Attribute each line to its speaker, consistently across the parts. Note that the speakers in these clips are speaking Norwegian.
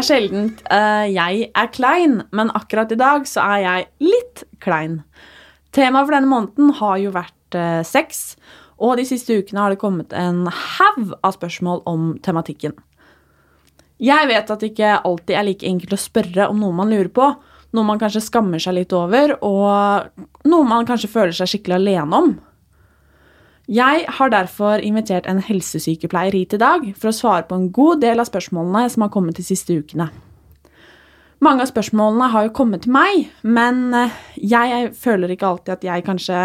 Speaker 1: Er sjelden uh, jeg er klein, men akkurat i dag så er jeg litt klein. Temaet for denne måneden har jo vært uh, sex, og de siste ukene har det kommet en haug av spørsmål om tematikken. Jeg vet at det ikke alltid er like enkelt å spørre om noe man lurer på, noe man kanskje skammer seg litt over, og noe man kanskje føler seg skikkelig alene om. Jeg har derfor invitert en helsesykepleier hit i dag for å svare på en god del av spørsmålene som har kommet de siste ukene. Mange av spørsmålene har jo kommet til meg, men eh, jeg føler ikke alltid at jeg kanskje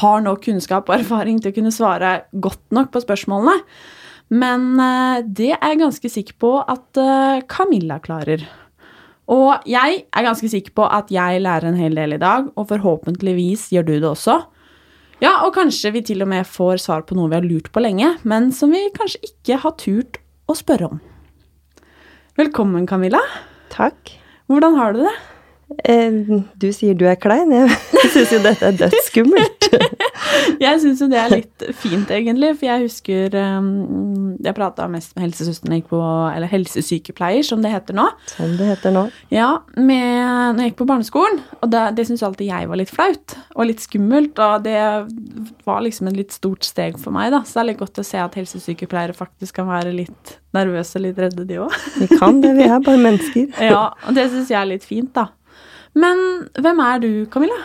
Speaker 1: har nok kunnskap og erfaring til å kunne svare godt nok på spørsmålene. Men eh, det er jeg ganske sikker på at eh, Camilla klarer. Og jeg er ganske sikker på at jeg lærer en hel del i dag, og forhåpentligvis gjør du det også. Ja, og kanskje vi til og med får svar på noe vi har lurt på lenge, men som vi kanskje ikke har turt å spørre om. Velkommen, Camilla.
Speaker 2: Takk.
Speaker 1: Hvordan har du det?
Speaker 2: Eh, du sier du er klein. Jeg syns jo dette er dødsskummelt.
Speaker 1: jeg syns jo det er litt fint, egentlig. For jeg husker um, Jeg prata mest med helsesøsteren jeg gikk på Eller helsesykepleier, som det heter nå.
Speaker 2: Som det heter nå.
Speaker 1: Ja, med, når jeg gikk på barneskolen. Og det, det syntes alltid jeg var litt flaut og litt skummelt. Og det var liksom et litt stort steg for meg, da. Så det er litt godt å se at helsesykepleiere faktisk kan være litt nervøse og litt redde, de òg.
Speaker 2: Vi kan det, vi er bare mennesker.
Speaker 1: ja, og det syns jeg er litt fint, da. Men hvem er du, Camilla?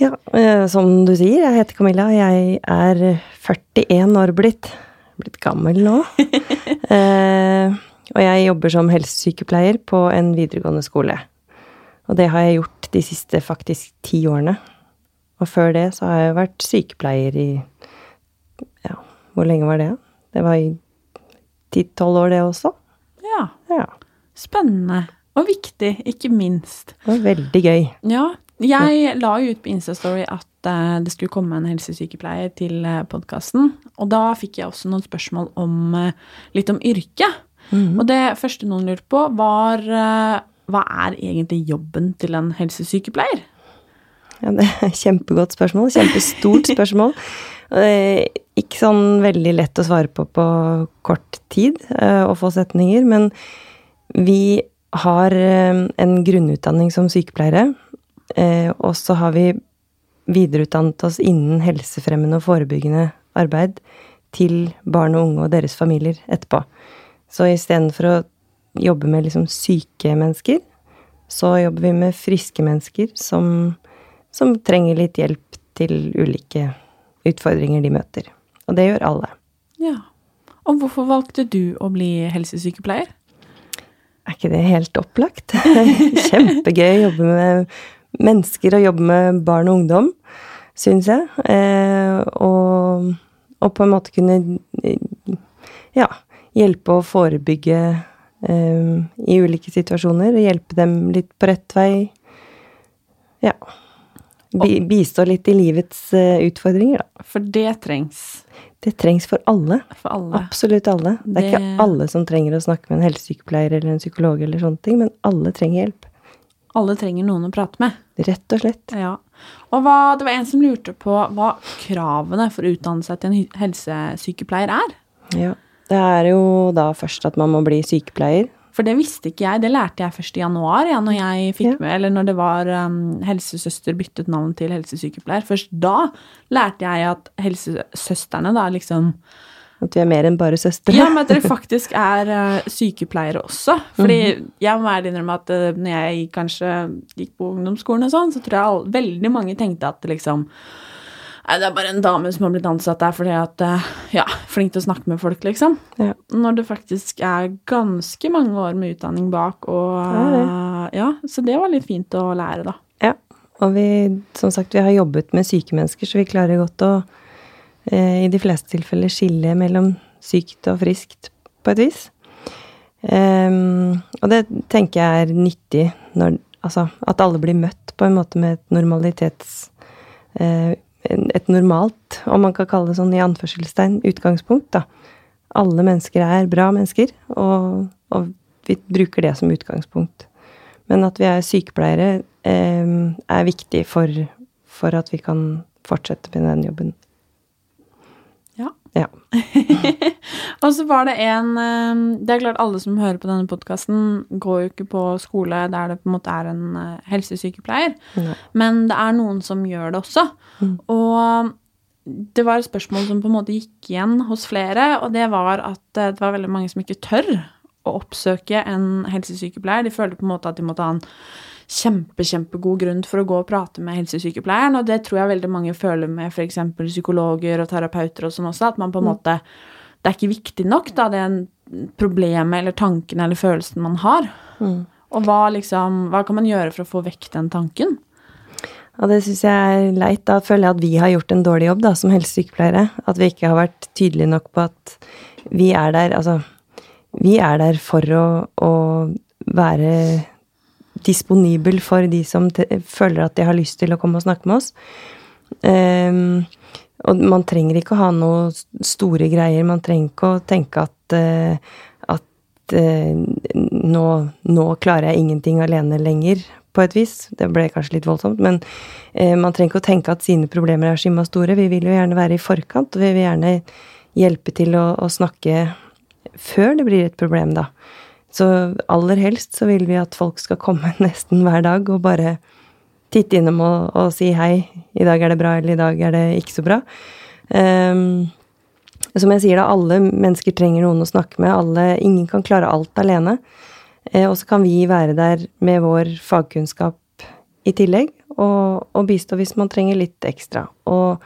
Speaker 2: Ja, eh, som du sier, jeg heter Camilla. Jeg er 41 år blitt. Blitt gammel nå. eh, og jeg jobber som helsesykepleier på en videregående skole. Og det har jeg gjort de siste faktisk ti årene. Og før det så har jeg vært sykepleier i Ja, hvor lenge var det? Det var i ti-tolv år, det også.
Speaker 1: Ja.
Speaker 2: ja.
Speaker 1: Spennende. Og viktig, ikke minst.
Speaker 2: Det var veldig gøy.
Speaker 1: Ja. Jeg la jo ut på Instastory at uh, det skulle komme en helsesykepleier til uh, eh, podkasten. Og da fikk jeg også noen spørsmål om uh, litt om yrket. Mm. Og det første noen lurte på, var hva er egentlig jobben til en helsesykepleier?
Speaker 2: Ja, det er kjempegodt spørsmål. Kjempestort spørsmål. ikke sånn veldig lett å svare på på kort tid og få setninger, men vi har eh, en grunnutdanning som sykepleiere, eh, og så har vi videreutdannet oss innen helsefremmende og forebyggende arbeid til barn og unge og deres familier etterpå. Så istedenfor å jobbe med liksom syke mennesker, så jobber vi med friske mennesker som, som trenger litt hjelp til ulike utfordringer de møter. Og det gjør alle.
Speaker 1: Ja. Og hvorfor valgte du å bli helsesykepleier?
Speaker 2: Er ikke det helt opplagt? Kjempegøy å jobbe med mennesker og jobbe med barn og ungdom, syns jeg. Eh, og, og, på en måte kunne ja, hjelpe å forebygge eh, i ulike situasjoner. Og hjelpe dem litt på rett vei. Ja. Bistå litt i livets uh, utfordringer, da.
Speaker 1: For det trengs.
Speaker 2: Det trengs for alle.
Speaker 1: For alle.
Speaker 2: Absolutt alle. Det er det... ikke alle som trenger å snakke med en helsesykepleier eller en psykolog, eller sånne ting, men alle trenger hjelp.
Speaker 1: Alle trenger noen å prate med.
Speaker 2: Rett og slett.
Speaker 1: Ja. Og hva, det var en som lurte på hva kravene for å utdanne seg til en helsesykepleier er.
Speaker 2: Ja. Det er jo da først at man må bli sykepleier.
Speaker 1: For det visste ikke jeg. Det lærte jeg først i januar, ja, når jeg fikk ja. med, eller når det var um, helsesøster byttet navn til helsesykepleier. Først da lærte jeg at helsesøstrene da liksom
Speaker 2: At vi er mer enn bare søstre?
Speaker 1: Ja, men at dere faktisk er uh, sykepleiere også. Fordi mm -hmm. jeg må ærlig innrømme at uh, når jeg kanskje gikk på ungdomsskolen og sånn, så tror jeg all, veldig mange tenkte at liksom Nei, det er bare en dame som har blitt ansatt der fordi at eh, Ja, flink til å snakke med folk, liksom. Ja. Når det faktisk er ganske mange år med utdanning bak, og ja, ja, så det var litt fint å lære, da.
Speaker 2: Ja. Og vi, som sagt, vi har jobbet med syke mennesker, så vi klarer godt å eh, i de fleste tilfeller skille mellom sykt og friskt, på et vis. Um, og det tenker jeg er nyttig når Altså at alle blir møtt på en måte med et normalitets uh, et normalt, om man kan kalle det sånn i anførselstegn, utgangspunkt, da. Alle mennesker er bra mennesker, og, og vi bruker det som utgangspunkt. Men at vi er sykepleiere, eh, er viktig for, for, at vi kan fortsette med den jobben.
Speaker 1: Ja. Og så var det en eh, Det er klart alle som hører på denne podkasten, går jo ikke på skole der det på en måte er en eh, helsesykepleier,
Speaker 2: Nei.
Speaker 1: men det er noen som gjør det også.
Speaker 2: Mm.
Speaker 1: Og det var et spørsmål som på en måte gikk igjen hos flere, og det var at eh, det var veldig mange som ikke tør å oppsøke en helsesykepleier. De følte på en måte at de måtte ha en kjempe, kjempegod grunn for å gå og prate med helsesykepleieren, og det tror jeg veldig mange føler med f.eks. psykologer og terapeuter og sånn også, at man på en måte Det er ikke viktig nok, da, det problemet eller tanken eller følelsen man har.
Speaker 2: Mm.
Speaker 1: Og hva liksom Hva kan man gjøre for å få vekk den tanken?
Speaker 2: Ja, det syns jeg er leit. Da føler jeg at vi har gjort en dårlig jobb da, som helsesykepleiere. At vi ikke har vært tydelige nok på at vi er der Altså, vi er der for å, å være disponibel for de som føler at de har lyst til å komme og snakke med oss. Um, og man trenger ikke å ha noe store greier. Man trenger ikke å tenke at, uh, at uh, nå, nå klarer jeg ingenting alene lenger, på et vis. Det ble kanskje litt voldsomt, men uh, man trenger ikke å tenke at sine problemer er skimma store. Vi vil jo gjerne være i forkant, og vi vil gjerne hjelpe til å, å snakke før det blir et problem, da. Så aller helst så vil vi at folk skal komme nesten hver dag og bare titte innom og, og si hei, i dag er det bra, eller i dag er det ikke så bra. Um, som jeg sier, da, alle mennesker trenger noen å snakke med. Alle, ingen kan klare alt alene. Eh, og så kan vi være der med vår fagkunnskap i tillegg, og, og bistå hvis man trenger litt ekstra. Og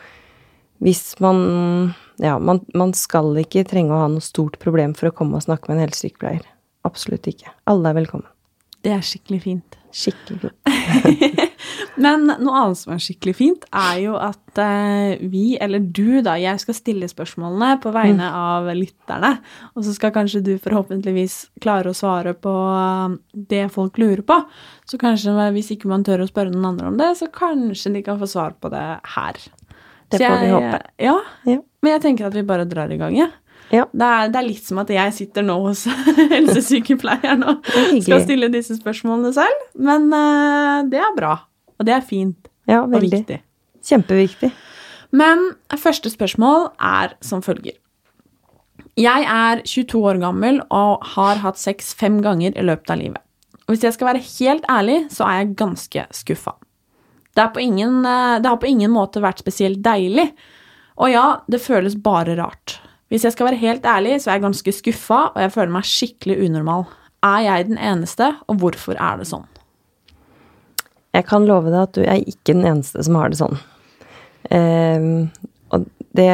Speaker 2: hvis man Ja, man, man skal ikke trenge å ha noe stort problem for å komme og snakke med en helsesykepleier. Absolutt ikke. Alle er velkommen.
Speaker 1: Det er skikkelig fint.
Speaker 2: Skikkelig fint.
Speaker 1: Men noe annet som er skikkelig fint, er jo at eh, vi, eller du, da, jeg skal stille spørsmålene på vegne av lytterne. Og så skal kanskje du forhåpentligvis klare å svare på eh, det folk lurer på. Så kanskje hvis ikke man tør å spørre noen andre om det, så kanskje de kan få svar på det her.
Speaker 2: Det får vi håpe.
Speaker 1: Ja,
Speaker 2: Ja.
Speaker 1: men jeg tenker at vi bare drar i gang, jeg.
Speaker 2: Ja.
Speaker 1: Det, er, det er litt som at jeg sitter nå hos helsesykepleieren og skal stille disse spørsmålene selv. Men uh, det er bra. Og det er fint
Speaker 2: Ja,
Speaker 1: og viktig.
Speaker 2: Kjempeviktig.
Speaker 1: Men første spørsmål er som følger. Jeg er 22 år gammel og har hatt sex fem ganger i løpet av livet. Og hvis jeg skal være helt ærlig, så er jeg ganske skuffa. Det, på ingen, eh, det har på ingen måte vært spesielt deilig. Og ja, det føles bare rart. Hvis jeg skal være helt ærlig, så er jeg ganske skuffa, og jeg føler meg skikkelig unormal. Er jeg den eneste, og hvorfor er det sånn?
Speaker 2: Jeg kan love deg at du er ikke den eneste som har det sånn. Ehm, og det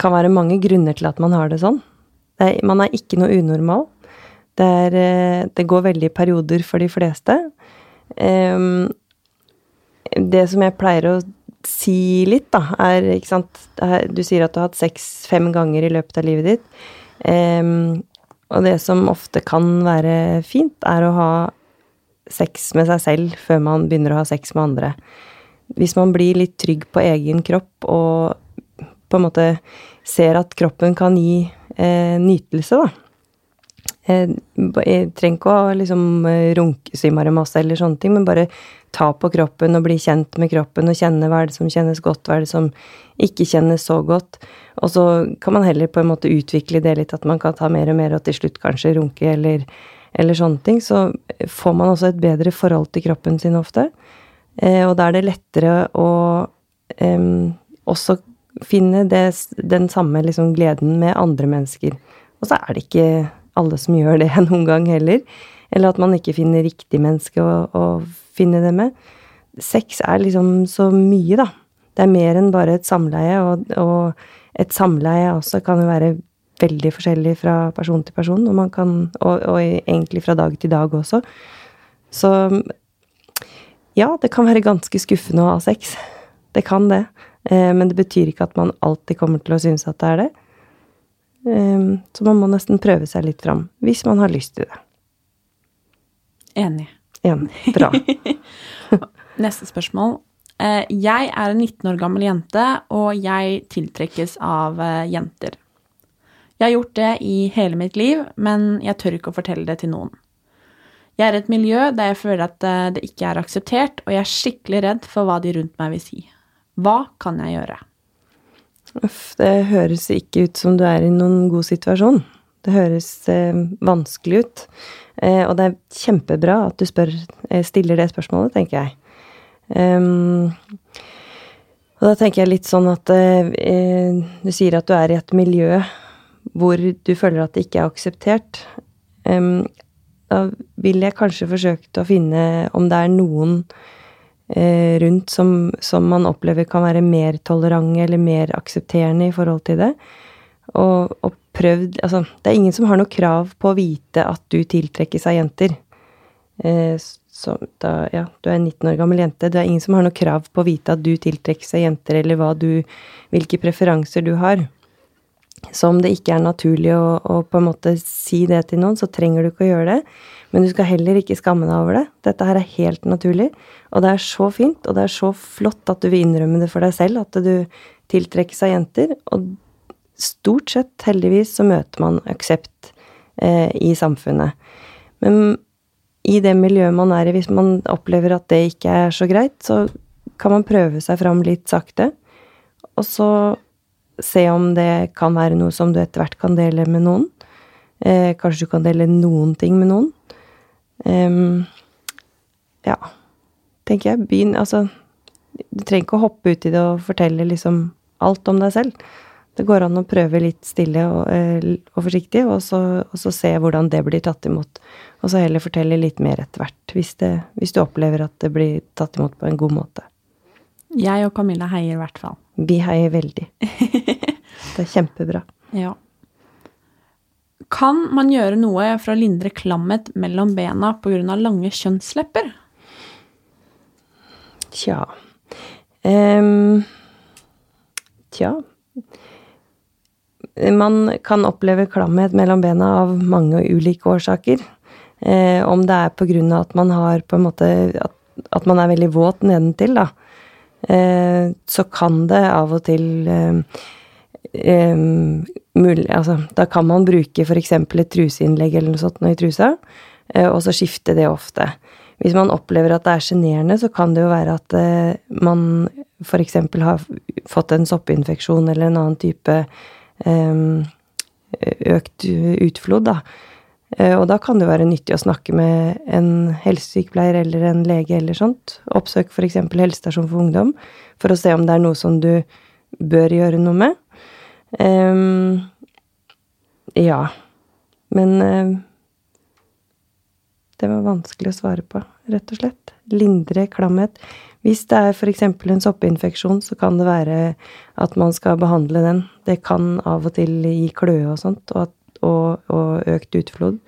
Speaker 2: kan være mange grunner til at man har det sånn. Det er, man er ikke noe unormal. Det, er, eh, det går veldig i perioder for de fleste. Ehm, det som jeg pleier å si litt, da, er ikke sant Du sier at du har hatt sex fem ganger i løpet av livet ditt. Um, og det som ofte kan være fint, er å ha sex med seg selv før man begynner å ha sex med andre. Hvis man blir litt trygg på egen kropp og på en måte ser at kroppen kan gi eh, nytelse, da. Eh, jeg trenger ikke å liksom eh, runke så innmari masse eller sånne ting, men bare ta på kroppen og bli kjent med kroppen og kjenne hva er det som kjennes godt, hva er det som ikke kjennes så godt. Og så kan man heller på en måte utvikle det litt, at man kan ta mer og mer, og til slutt kanskje runke eller, eller sånne ting. Så får man også et bedre forhold til kroppen sin ofte. Eh, og da er det lettere å em, også finne det, den samme liksom gleden med andre mennesker. Og så er det ikke alle som gjør det noen gang heller. Eller at man ikke finner riktig menneske å, å finne det med. Sex er liksom så mye, da. Det er mer enn bare et samleie, og, og et samleie også kan jo være veldig forskjellig fra person til person, og, kan, og, og egentlig fra dag til dag også. Så ja, det kan være ganske skuffende å ha sex. Det kan det. Eh, men det betyr ikke at man alltid kommer til å synes at det er det. Eh, så man må nesten prøve seg litt fram, hvis man har lyst til det.
Speaker 1: Enig.
Speaker 2: Enig. Bra.
Speaker 1: Neste spørsmål. Eh, Jeg er en 19 år gammel jente, og jeg tiltrekkes av eh, jenter. Jeg har gjort det i hele mitt liv, men jeg tør ikke å fortelle det til noen. Jeg er i et miljø der jeg føler at eh, det ikke er akseptert, og jeg er skikkelig redd for hva de rundt meg vil si. Hva kan jeg gjøre?
Speaker 2: Uff, det høres ikke ut som du er i noen god situasjon. Det høres eh, vanskelig ut. Eh, og det er kjempebra at du spør, eh, stiller det spørsmålet, tenker jeg. Um, og da tenker jeg litt sånn at eh, du sier at du er i et miljø hvor du føler at det ikke er akseptert. Um, da vil jeg kanskje forsøke å finne om det er noen eh, rundt som, som, man opplever kan være mer tolerante eller mer aksepterende i forhold til det. Og, og prøvd Altså, det er ingen som har noe krav på å vite at du tiltrekkes av jenter. Eh, så da, ja, du er en 19 år gammel jente. Det er ingen som har noe krav på å vite at du tiltrekkes av jenter, eller hva du Hvilke preferanser du har. Så om det ikke er naturlig å, å, på en måte si det til noen, så trenger du ikke å gjøre det. Men du skal heller ikke skamme deg over det. Dette her er helt naturlig. Og det er så fint, og det er så flott at du vil innrømme det for deg selv, at du tiltrekkes av jenter. Og stort sett, heldigvis, så møter man aksept eh, i samfunnet. Men i det miljøet man er i, hvis man opplever at det ikke er så greit, så kan man prøve seg fram litt sakte. Og så se om det kan være noe som du etter hvert kan dele med noen. Eh, kanskje du kan dele noen ting med noen. Um, ja, tenker jeg. Begynn Altså, du trenger ikke å hoppe ut i det og fortelle liksom alt om deg selv. Det går an å prøve litt stille og, eh, og forsiktig, og så, og så, se hvordan det blir tatt imot. Og så heller fortelle litt mer etter hvert, hvis, hvis, du opplever at det blir tatt imot på en god måte.
Speaker 1: Jeg og Camilla heier i hvert fall.
Speaker 2: Vi heier veldig. det er kjempebra.
Speaker 1: Ja. Kan man gjøre noe for å lindre klammet mellom bena pga. lange kjønnslepper?
Speaker 2: Tja um, Tja Man kan oppleve klamhet mellom bena av mange ulike årsaker. Um, om det er av at man har på en måte At, at man er veldig våt nedentil, da. Eh, så kan det av og til eh, um, mulig, altså, Da kan man bruke f.eks. et truseinnlegg eller noe sånt i trusa, og så skifte det ofte. Hvis man opplever at det er sjenerende, så kan det jo være at man f.eks. har fått en soppinfeksjon eller en annen type økt utflod, da. Uh, og da kan det være nyttig å snakke med en helsesykepleier eller en lege eller sånt. Oppsøk f.eks. helsestasjon for ungdom for å se om det er noe som du bør gjøre noe med. Um, ja. Men uh, det var vanskelig å svare på, rett og slett. Lindre klamhet. Hvis det er f.eks. en soppinfeksjon, så kan det være at man skal behandle den. Det kan av og til gi kløe og sånt, og, og, og økt utflod.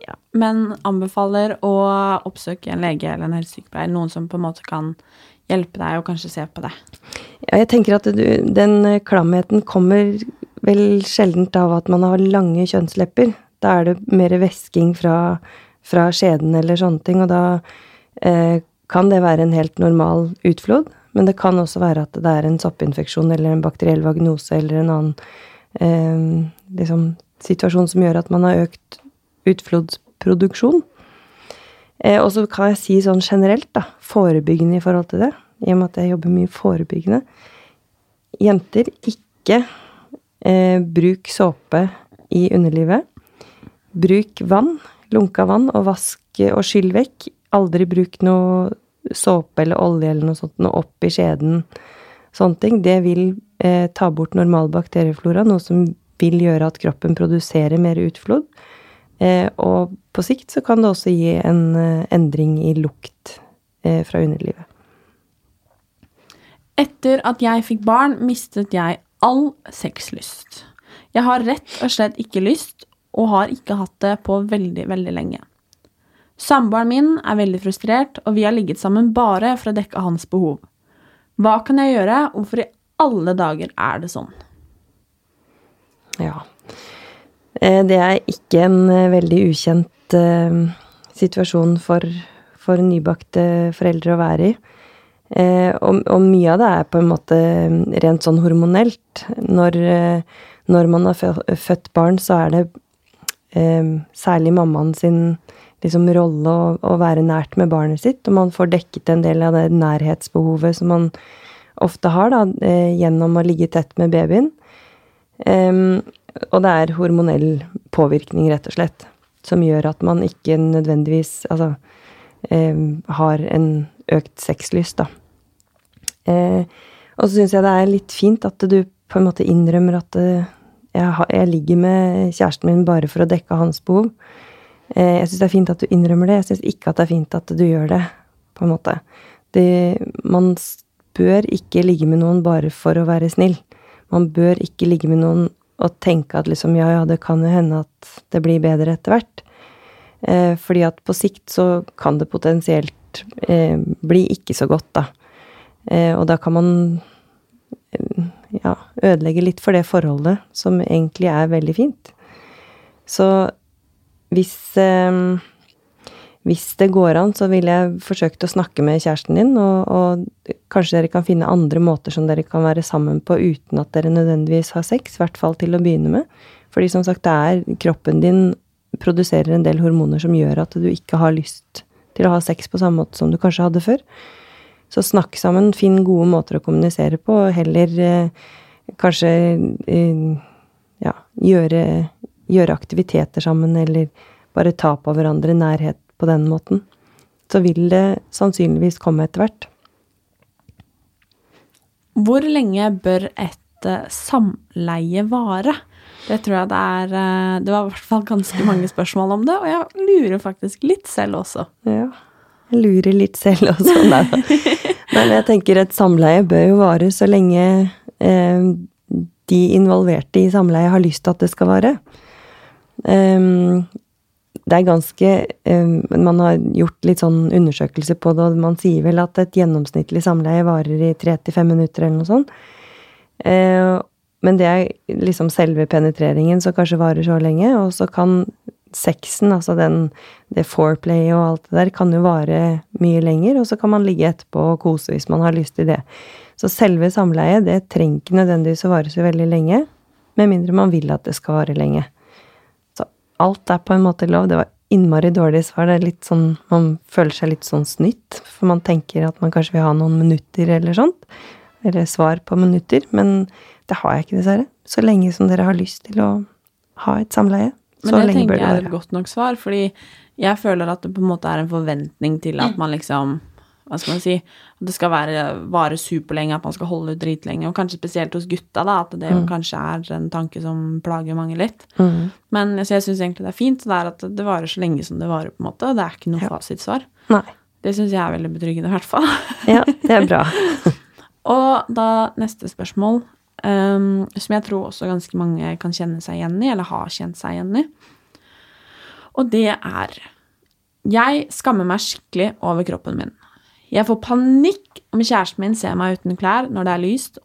Speaker 1: Ja. Men anbefaler å oppsøke en lege eller en helsesykepleier, noen som på en måte kan hjelpe deg og kanskje se på det?
Speaker 2: Ja, jeg tenker at du, den klamheten kommer vel sjeldent av at man har lange kjønnslepper. Da er det mer væsking fra, fra skjeden eller sånne ting, og da eh, kan det være en helt normal utflod. Men det kan også være at det er en soppinfeksjon eller en bakteriell vagnose eller en annen liksom, situasjon som gjør at man har økt utflodsproduksjon. Eh, og så kan jeg si sånn generelt, da, forebyggende i forhold til det, i og med at jeg jobber mye forebyggende Jenter, ikke eh, bruk såpe i underlivet. Bruk vann, lunka vann, og vask og skyll vekk. Aldri bruk noe såpe eller olje eller noe sånt noe opp i skjeden. Sånne ting. Det vil eh, ta bort normal bakterieflora, noe som vil gjøre at kroppen produserer mer utflod. Eh, og på sikt så kan det også gi en eh, endring i lukt eh, fra underlivet.
Speaker 1: Etter at jeg fikk barn, mistet jeg all sexlyst. Jeg har rett og slett ikke lyst, og har ikke hatt det på veldig, veldig lenge. Samboeren min er veldig frustrert, og vi har ligget sammen bare for å dekke hans behov. Hva kan jeg gjøre, hvorfor i alle dager er det sånn?
Speaker 2: Ja, Eh, det er ikke en eh, veldig ukjent eh, situasjon for, for nybakte foreldre å være i. Og, og, mye av det er på en måte rent sånn hormonelt. Når, når man har født barn, så er det særlig mammaen sin liksom, rolle å, å, være nært med barnet sitt, og man får dekket en del av det nærhetsbehovet som man ofte har, da, eh, gjennom å ligge tett med babyen. Um, og det er hormonell påvirkning, rett og slett, som gjør at man ikke nødvendigvis altså, um, har en økt sexlyst, da. Uh, og så syns jeg det er litt fint at du på en måte innrømmer at uh, jeg, har, jeg, ligger med kjæresten min bare for å dekke hans behov. Uh, jeg syns det er fint at du innrømmer det. Jeg syns ikke at det er fint at du gjør det, på en måte. Det, man bør ikke ligge med noen bare for å være snill. Man bør ikke ligge med noen og tenke at liksom ja, ja, det kan jo hende at det blir bedre etter hvert. Eh, fordi at på sikt så kan det potensielt eh, bli ikke så godt, da. Eh, og da kan man eh, ja, ødelegge litt for det forholdet som egentlig er veldig fint. Så hvis eh, hvis det går an, så ville jeg forsøkt å snakke med kjæresten din, og, og, kanskje dere kan finne andre måter som dere kan være sammen på uten at dere nødvendigvis har sex, i hvert fall til å begynne med. Fordi som sagt, det er kroppen din produserer en del hormoner som gjør at du ikke har lyst til å ha sex på samme måte som du kanskje hadde før. Så snakk sammen, finn gode måter å kommunisere på, og heller eh, kanskje eh, ja, gjøre, gjøre aktiviteter sammen, eller bare ta på hverandre nærhet på den måten, så vil det sannsynligvis komme etter hvert.
Speaker 1: Hvor lenge bør et uh, samleie vare? Det tror jeg det er uh, Det var i hvert fall ganske mange spørsmål om det, og jeg lurer faktisk litt selv også.
Speaker 2: Ja. Jeg lurer litt selv også. Nei, Men jeg tenker et samleie bør jo vare så lenge eh, de involverte i samleie har lyst til at det skal vare. Um, det er ganske um, Man har gjort litt sånn undersøkelse på det, og man sier vel at et gjennomsnittlig samleie varer i tre til fem minutter, eller noe sånt. Uh, men det er liksom selve penetreringen som kanskje varer så lenge, og så kan sexen, altså den, det foreplay og alt det der, kan jo vare mye lenger, og så kan man ligge etterpå og kose hvis man har lyst til det. Så selve samleiet, det trenger ikke nødvendigvis å vare så veldig lenge, med mindre man vil at det skal vare lenge alt er på en måte lov. Det var innmari dårlig svar. Det er litt sånn Man føler seg litt sånn snytt, for man tenker at man kanskje vil ha noen minutter eller sånt. Eller svar på minutter. Men det har jeg ikke, dessverre. Så lenge som dere har lyst til å ha et samleie. Så lenge bør det være.
Speaker 1: Men det tenker jeg er et godt nok svar, fordi jeg føler at det på en måte er en forventning til at man liksom hva skal man si, at det skal være, vare superlenge, at man skal holde ut dritlenge. Og kanskje spesielt hos gutta, da, at det mm. kanskje er en tanke som plager mange litt. Mm. Men så jeg syns egentlig det er fint det er at det varer så lenge som det varer, på en måte. Det er ikke noe ja. fasitsvar.
Speaker 2: Nei.
Speaker 1: Det syns jeg er veldig betryggende, i hvert fall.
Speaker 2: ja, det er bra.
Speaker 1: og da neste spørsmål, um, som jeg tror også ganske mange kan kjenne seg igjen i, eller har kjent seg igjen i. Og det er Jeg skammer meg skikkelig over kroppen min. Jeg får panikk om kjæresten min ser meg uten klær når det er lyst,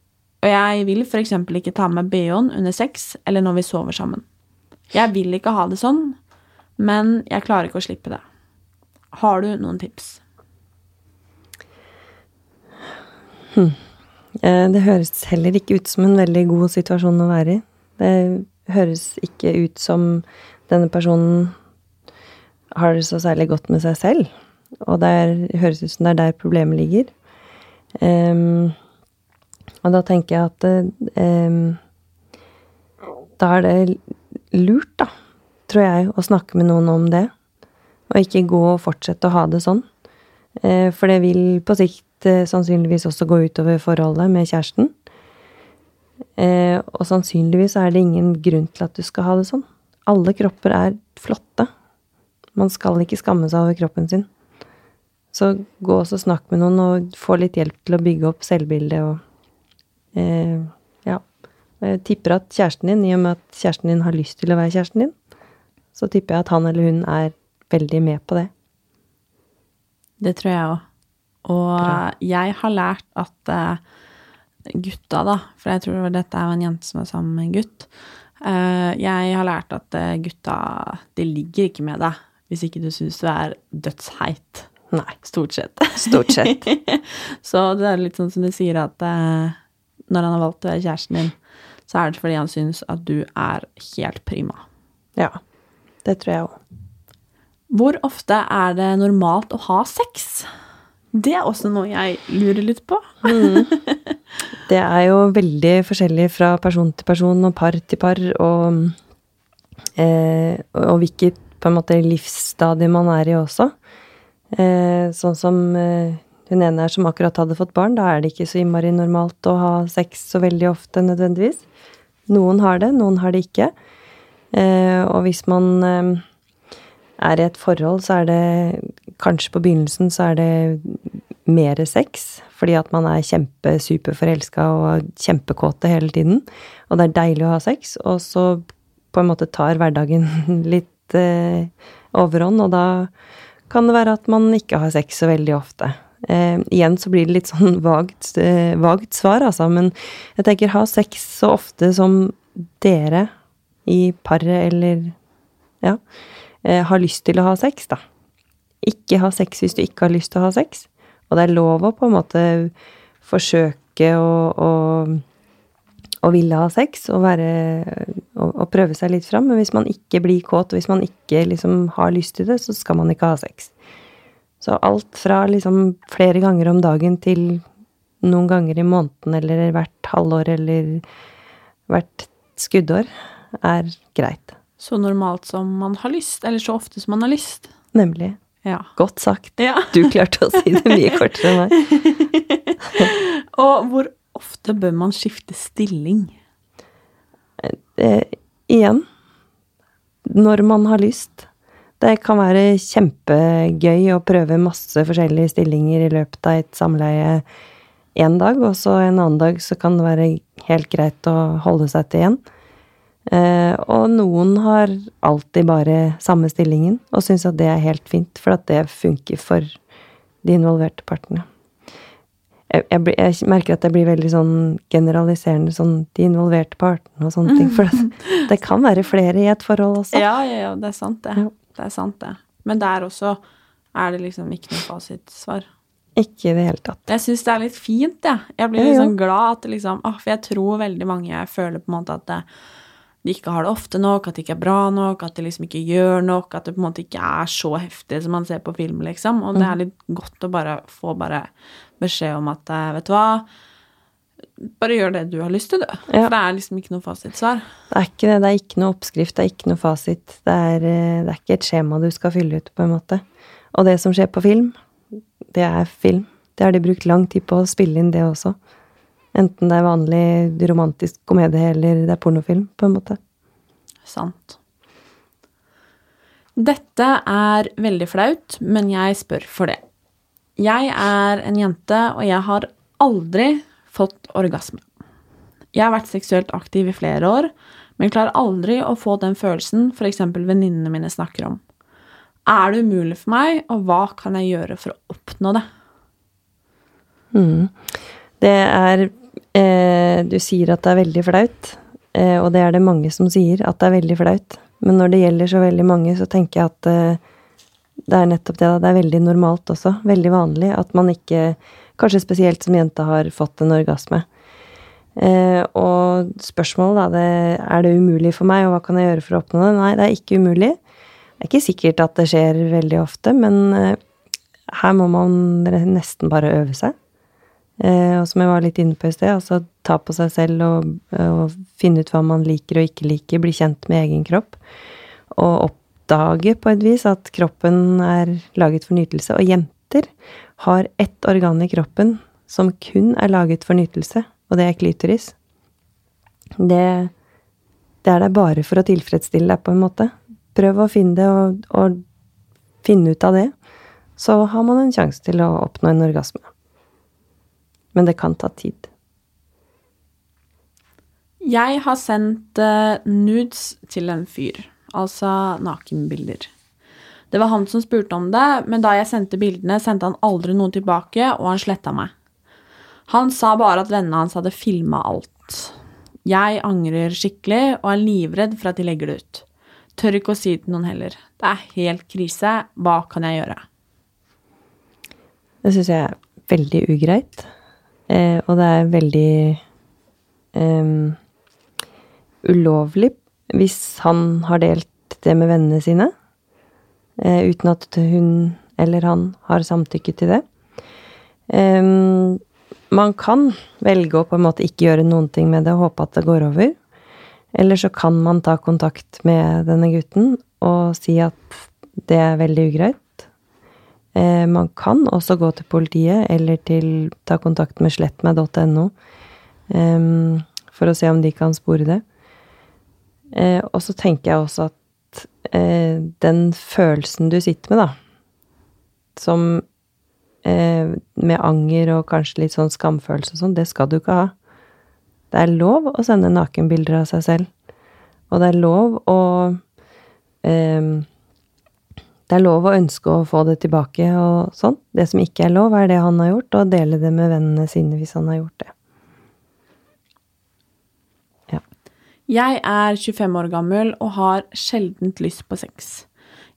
Speaker 1: og jeg vil f.eks. ikke ta med bh-en under sex eller når vi sover sammen. Jeg vil ikke ha det sånn, men jeg klarer ikke å slippe det. Har du noen tips?
Speaker 2: Hm. Det høres heller ikke ut som en veldig god situasjon å være i. Det høres ikke ut som denne personen har det så særlig godt med seg selv. Og det høres ut som det er der problemet ligger. Um, og da tenker jeg at um, da er det lurt, da, tror jeg, å snakke med noen om det. Og ikke gå og fortsette å ha det sånn. Uh, for det vil på sikt uh, sannsynligvis også gå utover forholdet med kjæresten. Uh, og sannsynligvis er det ingen grunn til at du skal ha det sånn. Alle kropper er flotte. Man skal ikke skamme seg over kroppen sin. Så gå og snakk med noen, og få litt hjelp til å bygge opp selvbildet og eh, Ja. Jeg tipper at kjæresten din, i og med at kjæresten din har lyst til å være kjæresten din, så tipper jeg at han eller hun er veldig med på det.
Speaker 1: Det tror jeg òg. Og Bra. jeg har lært at uh, gutta, da, for jeg tror dette er en jente som er sammen med en gutt uh, Jeg har lært at uh, gutta, de ligger ikke med deg hvis ikke du syns du er dødsheit.
Speaker 2: Nei.
Speaker 1: Stort sett.
Speaker 2: Stort sett.
Speaker 1: så det er litt sånn som du sier, at eh, når han har valgt å være kjæresten din, så er det fordi han syns at du er helt prima.
Speaker 2: Ja. Det tror jeg òg.
Speaker 1: Hvor ofte er det normalt å ha sex? Det er også noe jeg lurer litt på.
Speaker 2: Det er jo veldig forskjellig fra person til person og par til par, og, eh, og hvilket på en måte livsstadie man er i også. Eh, sånn som eh, hun ene her som akkurat hadde fått barn, da er det ikke så innmari normalt å ha sex så veldig ofte nødvendigvis. Noen har det, noen har det ikke. Eh, og hvis man er i et forhold, så er det Kanskje på begynnelsen så er det mer sex, fordi at man er kjempesuperforelska og kjempekåte hele tiden. Og det er deilig å ha sex, og så på en måte tar hverdagen litt eh, overhånd, og da kan det være at man ikke har sex så veldig ofte. Eh, igjen så blir det litt sånn vagt, eh, vagt svar, altså, men jeg tenker ha sex så ofte som dere i paret eller ja, eh, har lyst til å ha sex, da. Ikke ha sex hvis du ikke har lyst til å ha sex. Og det er lov å på en måte forsøke å, å, å ville ha sex og være og, og prøve seg litt fram, men hvis man ikke blir kåt, og hvis man ikke liksom har lyst til det, så skal man ikke ha sex. Så alt fra liksom flere ganger om dagen til noen ganger i måneden eller hvert halvår eller hvert skuddår er greit.
Speaker 1: Så normalt som man har lyst, eller så ofte som man har lyst.
Speaker 2: Nemlig.
Speaker 1: Ja.
Speaker 2: Godt sagt.
Speaker 1: ja.
Speaker 2: Du klarte å si det mye kortere enn meg.
Speaker 1: Og hvor ofte bør man skifte stilling?
Speaker 2: Eh, igjen, når man har lyst. Det kan være kjempegøy å prøve masse forskjellige stillinger i løpet av et samleie én dag, og så en annen dag så kan det være helt greit å holde seg til én. Eh, og noen har alltid bare samme stillingen, og syns at det er helt fint, for at det funker for de involverte partene. Jeg, jeg, jeg merker at jeg blir veldig sånn generaliserende, sånn de involverte partene og sånne ting. For det, det kan være flere i et forhold også.
Speaker 1: Ja, ja, ja, det er sant, det.
Speaker 2: Ja.
Speaker 1: Det er sant, det. Men der også er det liksom ikke noe fasitsvar.
Speaker 2: Ikke i det hele tatt.
Speaker 1: Jeg syns det er litt fint, jeg. Jeg blir
Speaker 2: litt ja.
Speaker 1: liksom glad at liksom ah, For jeg tror veldig mange føler på en måte at det, de ikke har det ofte nok, at det ikke er bra nok, at de liksom ikke gjør nok, at det på en måte ikke er så heftig som man ser på film, liksom. Og
Speaker 2: Mm.
Speaker 1: det er litt godt å bare få bare beskjed om at eh, vet du hva, bare gjør det du har lyst til, du.
Speaker 2: Ja.
Speaker 1: For det er liksom ikke noe fasitsvar.
Speaker 2: Det er ikke det. Det er ikke noe oppskrift, det er ikke noe fasit. Det er, eh, det er ikke et skjema du skal fylle ut, på en måte. Og det som skjer på film, det er film. Det har de brukt lang tid på å spille inn, det også. Enten det er vanlig romantisk komedie eller det er pornofilm, på en måte.
Speaker 1: Sant. Dette er veldig flaut, men jeg spør for det. Jeg er en jente, og jeg har aldri fått orgasme. Jeg har vært seksuelt aktiv i flere år, men klarer aldri å få den følelsen f.eks. venninnene mine snakker om. Er det umulig for meg, og hva kan jeg gjøre for å oppnå det?
Speaker 2: Mm. Det er eh, Du sier at det er veldig flaut, eh, og det er det mange som sier, at det er veldig flaut. Men når det gjelder så veldig mange, så tenker jeg at eh, det er nettopp det, da. Det er veldig normalt også. Veldig vanlig at man ikke, kanskje spesielt som jente, har fått en orgasme. Eh, og spørsmålet, da, det, er det umulig for meg, og hva kan jeg gjøre for å oppnå det? Nei, det er ikke umulig. Det er ikke sikkert at det skjer veldig ofte, men eh, her må man nesten bare øve seg. Eh, og som jeg var litt inne på i sted, altså ta på seg selv og, og finne ut hva man liker og ikke liker, bli kjent med egen kropp. Og oppdage på et vis at kroppen er laget for nytelse. Og jenter har ett organ i kroppen som kun er laget for nytelse, og det er klitoris. Det, det er der bare for å tilfredsstille deg, på en måte. Prøv å finne det og, og finne ut av det. Så har man en sjanse til å oppnå en orgasme. Men det kan ta tid.
Speaker 1: Jeg har sendt eh, nudes til en fyr, altså nakenbilder. Det var han som spurte om det, men da jeg sendte bildene, sendte han aldri noen tilbake, og han sletta meg. Han sa bare at vennene hans hadde filma alt. Jeg angrer skikkelig og er livredd for at de legger det ut. Tør ikke å si det til noen heller. Det er helt krise. Hva kan jeg gjøre?
Speaker 2: Det syns jeg er veldig ugreit. Eh, og det er veldig eh, ulovlig hvis han har delt det med vennene sine, eh, uten at hun eller han har samtykket til det. Eh, man kan velge å på en måte ikke gjøre noen ting med det og håpe at det går over. Eller så kan man ta kontakt med denne gutten og si at det er veldig ugreit. Eh, man kan også gå til politiet eller til ta kontakt med slettmeg.no for å se om de kan spore det. Eh, og så tenker jeg også at eh, den følelsen du sitter med, da, som eh, med anger og kanskje litt sånn skamfølelse og sånn, det skal du ikke ha. Det er lov å sende nakenbilder av seg selv. Og det er lov å eh, Det er lov å ønske å få det tilbake og sånn. Det som ikke er lov, er det han har gjort, og dele det med vennene sine hvis han har gjort det.
Speaker 1: Jeg er 25 år gammel og har sjeldent lyst på sex.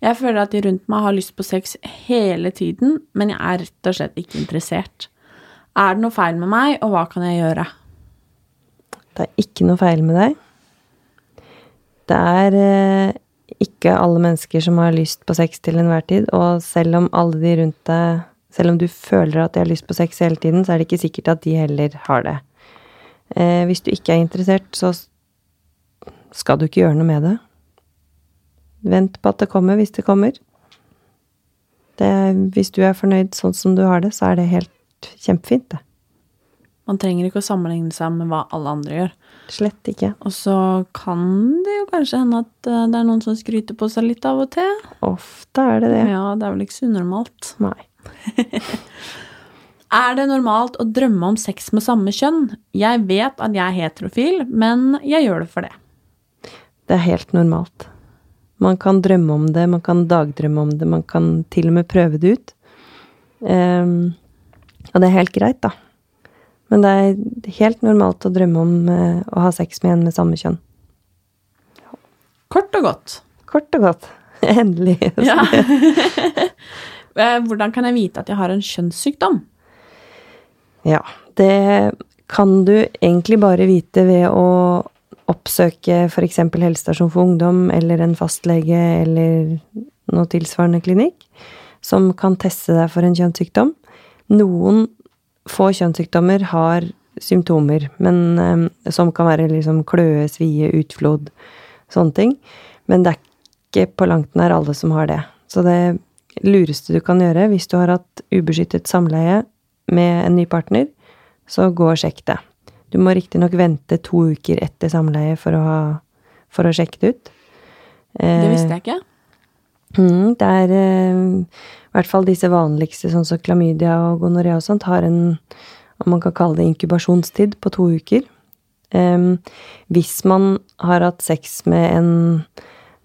Speaker 1: Jeg føler at de rundt meg har lyst på sex hele tiden, men jeg er rett og slett ikke interessert. Er det noe feil med meg, og hva kan jeg gjøre?
Speaker 2: Det er ikke noe feil med deg. Det er eh, ikke alle mennesker som har lyst på sex til enhver tid, og selv om alle de rundt deg Selv om du føler at de har lyst på sex hele tiden, så er det ikke sikkert at de heller har det. Eh, hvis du ikke er interessert, så skal du ikke gjøre noe med det. Vent på at det kommer, hvis det kommer. Det, hvis du er fornøyd sånn som du har det, så er det helt kjempefint, det.
Speaker 1: Man trenger ikke å sammenligne seg med hva alle andre gjør.
Speaker 2: Slett ikke.
Speaker 1: Og så kan det jo kanskje hende at eh, det er noen som skryter på seg litt av og til.
Speaker 2: Ofte er det det.
Speaker 1: Ja, det er vel ikke så unormalt.
Speaker 2: Nei.
Speaker 1: Er det normalt å drømme om sex med samme kjønn? Jeg vet at jeg er heterofil, men jeg gjør det for det.
Speaker 2: Det er helt normalt. Man kan drømme om det, man kan dagdrømme om det, man kan til og med prøve det ut. Um, og det er helt greit, da. Men det er helt normalt å drømme om uh, å ha sex med en med samme kjønn.
Speaker 1: Kort og godt.
Speaker 2: Kort og godt. Endelig.
Speaker 1: Ja. Eh, Hvordan kan jeg vite at jeg har en kjønnssykdom?
Speaker 2: Ja, det kan du egentlig bare vite ved å oppsøke f.eks. helsestasjon for ungdom eller en fastlege eller noe tilsvarende klinikk som kan teste deg for en kjønnssykdom. Noen få kjønnssykdommer har symptomer, men eh, som kan være liksom kløe, svie, utflod, sånne ting. Men det er ikke på langt nær alle som har det. Så det lureste du kan gjøre hvis du har hatt ubeskyttet samleie med en ny partner, så gå og sjekk det. Du må riktignok vente to uker etter samleie for å, ha, for å sjekke det ut.
Speaker 1: Det visste jeg ikke.
Speaker 2: Mm, det er eh, i hvert fall disse vanligste, sånn som klamydia og gonoré og sånt, har en, om man kan kalle det inkubasjonstid, på to uker. Um, hvis man har hatt sex med en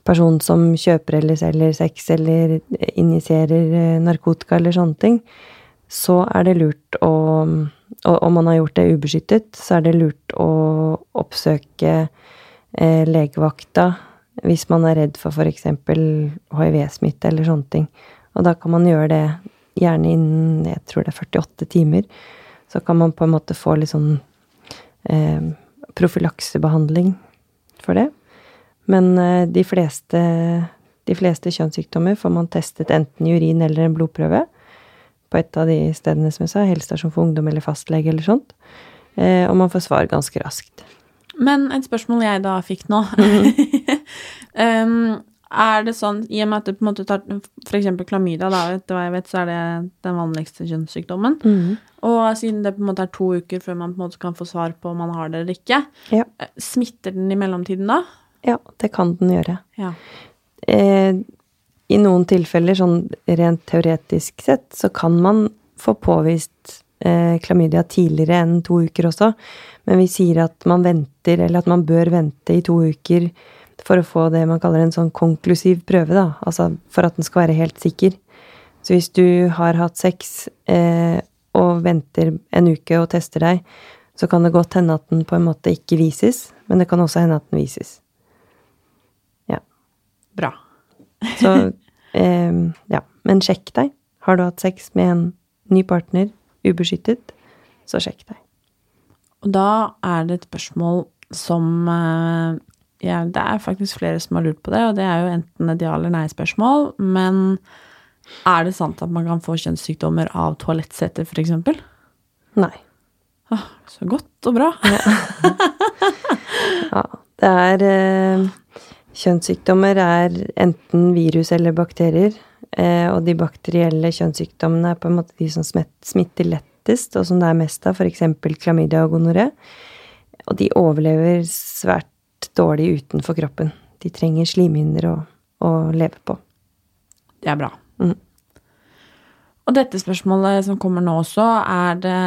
Speaker 2: person som kjøper eller selger sex eller injiserer eh, narkotika eller sånne ting, så er det lurt å Og om man har gjort det ubeskyttet, så er det lurt å oppsøke eh, legevakta hvis man er redd for f.eks. hiv-smitte eller sånne ting. Og da kan man gjøre det gjerne innen jeg tror det er 48 timer. Så kan man på en måte få litt sånn eh, profylaksebehandling for det. Men eh, de fleste, de fleste kjønnssykdommer får man testet enten i urin eller en blodprøve på et av de stedene som jeg sa, helsestasjon for ungdom eller fastlege eller sånt. Eh, og man får svar ganske raskt.
Speaker 1: Men et spørsmål jeg da fikk nå um, Er det sånn, i og med at du på en måte tar f.eks. klamydia, da, etter hva jeg vet, så er det den vanligste kjønnssykdommen. Og siden det på en måte er to uker før man på en måte kan få svar på om man har det eller ikke,
Speaker 2: Ja.
Speaker 1: eh, smitter den i mellomtiden da?
Speaker 2: Ja, det kan den gjøre.
Speaker 1: Ja.
Speaker 2: Eh, I noen tilfeller, sånn rent teoretisk sett, så kan man få påvist eh, klamydia tidligere enn to uker også. Men vi sier at man venter, eller at man bør vente i to uker for å få det man kaller en sånn konklusiv prøve, da. Altså for at den skal være helt sikker. Så hvis du har hatt sex eh, og venter en uke og tester deg, så kan det godt hende at den på en måte ikke vises, men det kan også hende at den vises. Ja.
Speaker 1: Bra.
Speaker 2: Så eh, ja. Men sjekk deg. Har du hatt sex med en ny partner, ubeskyttet, så sjekk deg.
Speaker 1: Og da er det et spørsmål som eh, ja, Det er faktisk flere som har lurt på det, og det er jo enten et ja- eller nei-spørsmål, men Er det sant at man kan få kjønnssykdommer av toalettseter, f.eks.?
Speaker 2: Nei.
Speaker 1: Ah, så godt og bra.
Speaker 2: Ja. Det er eh, Kjønnssykdommer er enten virus eller bakterier. Eh, og de bakterielle kjønnssykdommene er på en måte de som smitter lettest, og som det er mest av, f.eks. klamydia og gonoré. Og de overlever svært dårlig utenfor kroppen. De trenger slimhinner å, å leve på.
Speaker 1: Det er bra.
Speaker 2: Mm.
Speaker 1: Og dette spørsmålet som kommer nå også, er det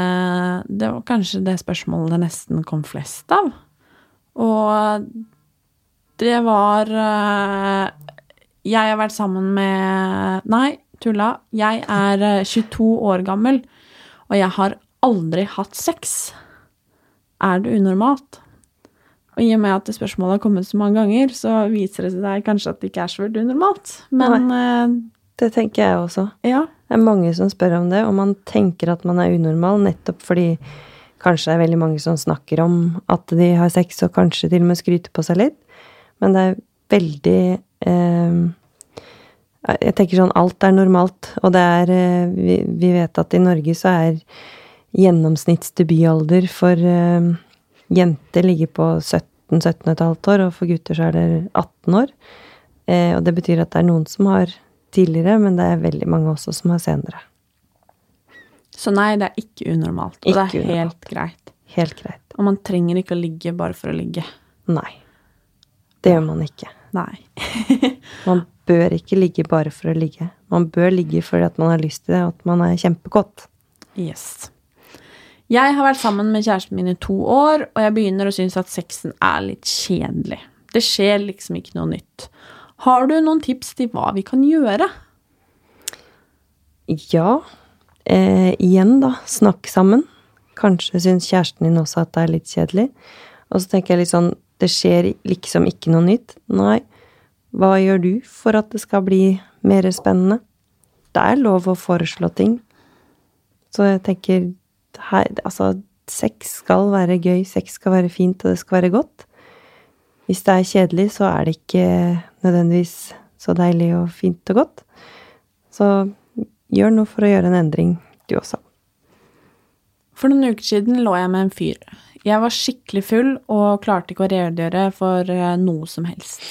Speaker 1: Det var kanskje det spørsmålet det nesten kom flest av. Og det var eh, Jeg har vært sammen med Nei, tulla. Jeg er eh, 22 år gammel, og jeg har aldri hatt sex. Er det unormalt? Og i og med at spørsmålet har kommet så mange ganger, så viser det seg kanskje at det ikke er så veldig unormalt. Men Nei.
Speaker 2: Det tenker jeg også.
Speaker 1: ja.
Speaker 2: Det er mange som spør om det, og man tenker at man er unormal nettopp fordi kanskje det er veldig mange som snakker om at de har sex, og kanskje til og med skryter på seg litt. Men det er veldig eh, Jeg tenker sånn alt er normalt, og det er eh, vi, vi vet at i Norge så er gjennomsnittsdebutalder for eh, jenter ligger på 17-17,5 år, og for gutter så er det 18 år. Eh, og det betyr at det er noen som har tidligere, men det er veldig mange også som har senere.
Speaker 1: Så nei, det er ikke unormalt. Og det er helt greit.
Speaker 2: Helt greit.
Speaker 1: Og man trenger ikke å ligge bare for å ligge.
Speaker 2: Nei. Det gjør man ikke.
Speaker 1: Nei.
Speaker 2: Man bør ikke ligge bare for å ligge. Man bør ligge fordi at man har lyst til det, og at man er kjempekåt.
Speaker 1: Yes. Jeg har vært sammen med kjæresten min i to år, og jeg begynner å synes at sexen er litt kjedelig. Det skjer liksom ikke noe nytt. Har du noen tips til hva vi kan gjøre?
Speaker 2: Ja. Eh, igjen, da. Snakk sammen. Kanskje syns kjæresten din også at det er litt kjedelig. Og så tenker jeg litt sånn Det skjer liksom ikke noe nytt. Nei. Hva gjør du for at det skal bli mer spennende? Det er lov å foreslå ting. Så jeg tenker her, Altså, sex skal være gøy, sex skal være fint, og det skal være godt. Hvis det er kjedelig, så er det ikke nødvendigvis så deilig og fint og godt. Så gjør noe for å gjøre en endring, du også.
Speaker 1: For noen uker siden lå jeg med en fyr. Jeg var skikkelig full og klarte ikke å redegjøre for eh, noe som helst.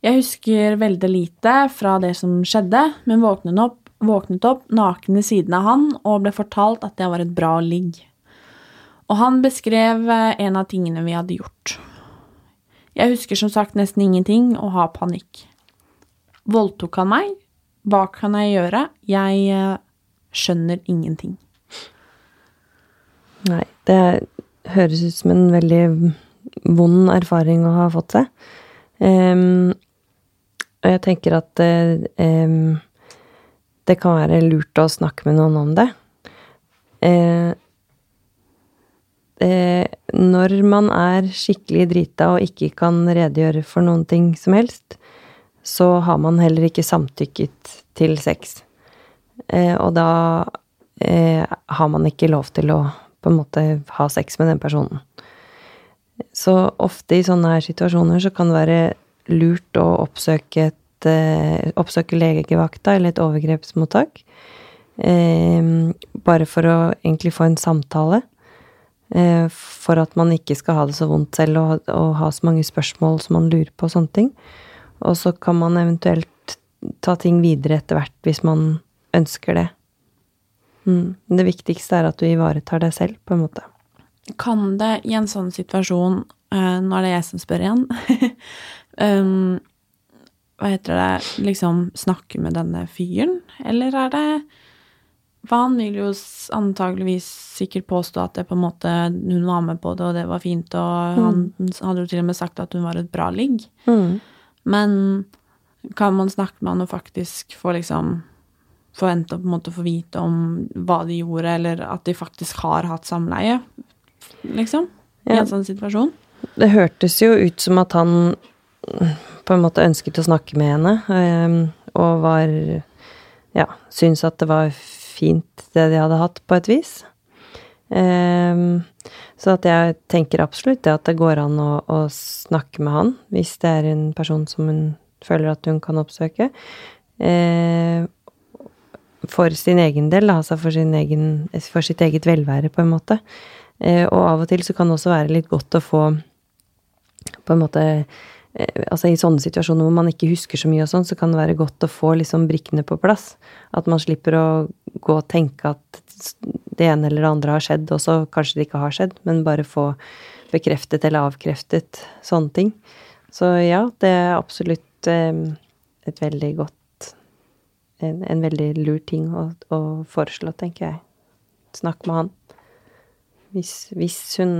Speaker 1: Jeg husker veldig lite fra det som skjedde, men våknet opp, våknet opp naken i siden av han og ble fortalt at det var et bra ligg. Og han beskrev eh, en av tingene vi hadde gjort. Jeg husker som sagt nesten ingenting og har panikk. Voldtok han meg? Hva kan jeg gjøre? Jeg eh, skjønner ingenting.
Speaker 2: Nei, det høres ut som en veldig vond erfaring å ha fått seg. Um, og jeg tenker at em, det kan være lurt å snakke med noen om det. Uh, uh, når man er skikkelig drita og ikke kan redegjøre for noen ting som helst, så har man heller ikke samtykket til sex. Uh, og da har man ikke lov til å på en måte ha sex med den personen. Så ofte i sånne her situasjoner så kan det være lurt å oppsøke et eh, oppsøke legevakta eller et overgrepsmottak. Eh, bare for å egentlig få en samtale. Eh, for at man ikke skal ha det så vondt selv og, og ha så mange spørsmål som man lurer på og sånne ting. Og så kan man eventuelt ta ting videre etter hvert hvis man ønsker det. Mm. Det viktigste er at du ivaretar deg selv, på en måte.
Speaker 1: Kan det i en sånn situasjon eh, Nå er det jeg som spør igjen. um, hva heter det Liksom snakke med denne fyren? Eller er det For han vil jo antageligvis sikkert påstå at det på en måte hun var med på det, og det var fint, og han hadde jo til og med sagt at hun var et bra ligg.
Speaker 2: Mm.
Speaker 1: Men kan man snakke med han og faktisk få liksom Forvente å på en måte få vite om hva de gjorde, eller at de faktisk har hatt samleie, liksom? I
Speaker 2: Ja.
Speaker 1: en sånn situasjon?
Speaker 2: Det hørtes jo ut som at han på en måte ønsket å snakke med henne, eh, og var Ja, syntes at det var fint, det de hadde hatt, på et vis. Eh, Så at jeg tenker absolutt det at det går an å, å snakke med han, hvis det er en person som hun føler at hun kan oppsøke. For sin egen del, altså for, sin egen, for sitt eget velvære, på en måte. Eh, og av og til så kan det også være litt godt å få på en måte eh, Altså i sånne situasjoner hvor man ikke husker så mye og sånn, så kan det være godt å få liksom brikkene på plass. At man slipper å gå og tenke at det ene eller det andre har skjedd, og så kanskje det ikke har skjedd, men bare få bekreftet eller avkreftet sånne ting. Så ja, det er absolutt eh, et veldig godt en, en, veldig lur ting å, å, foreslå, tenker jeg. Snakk med han. Hvis, hvis hun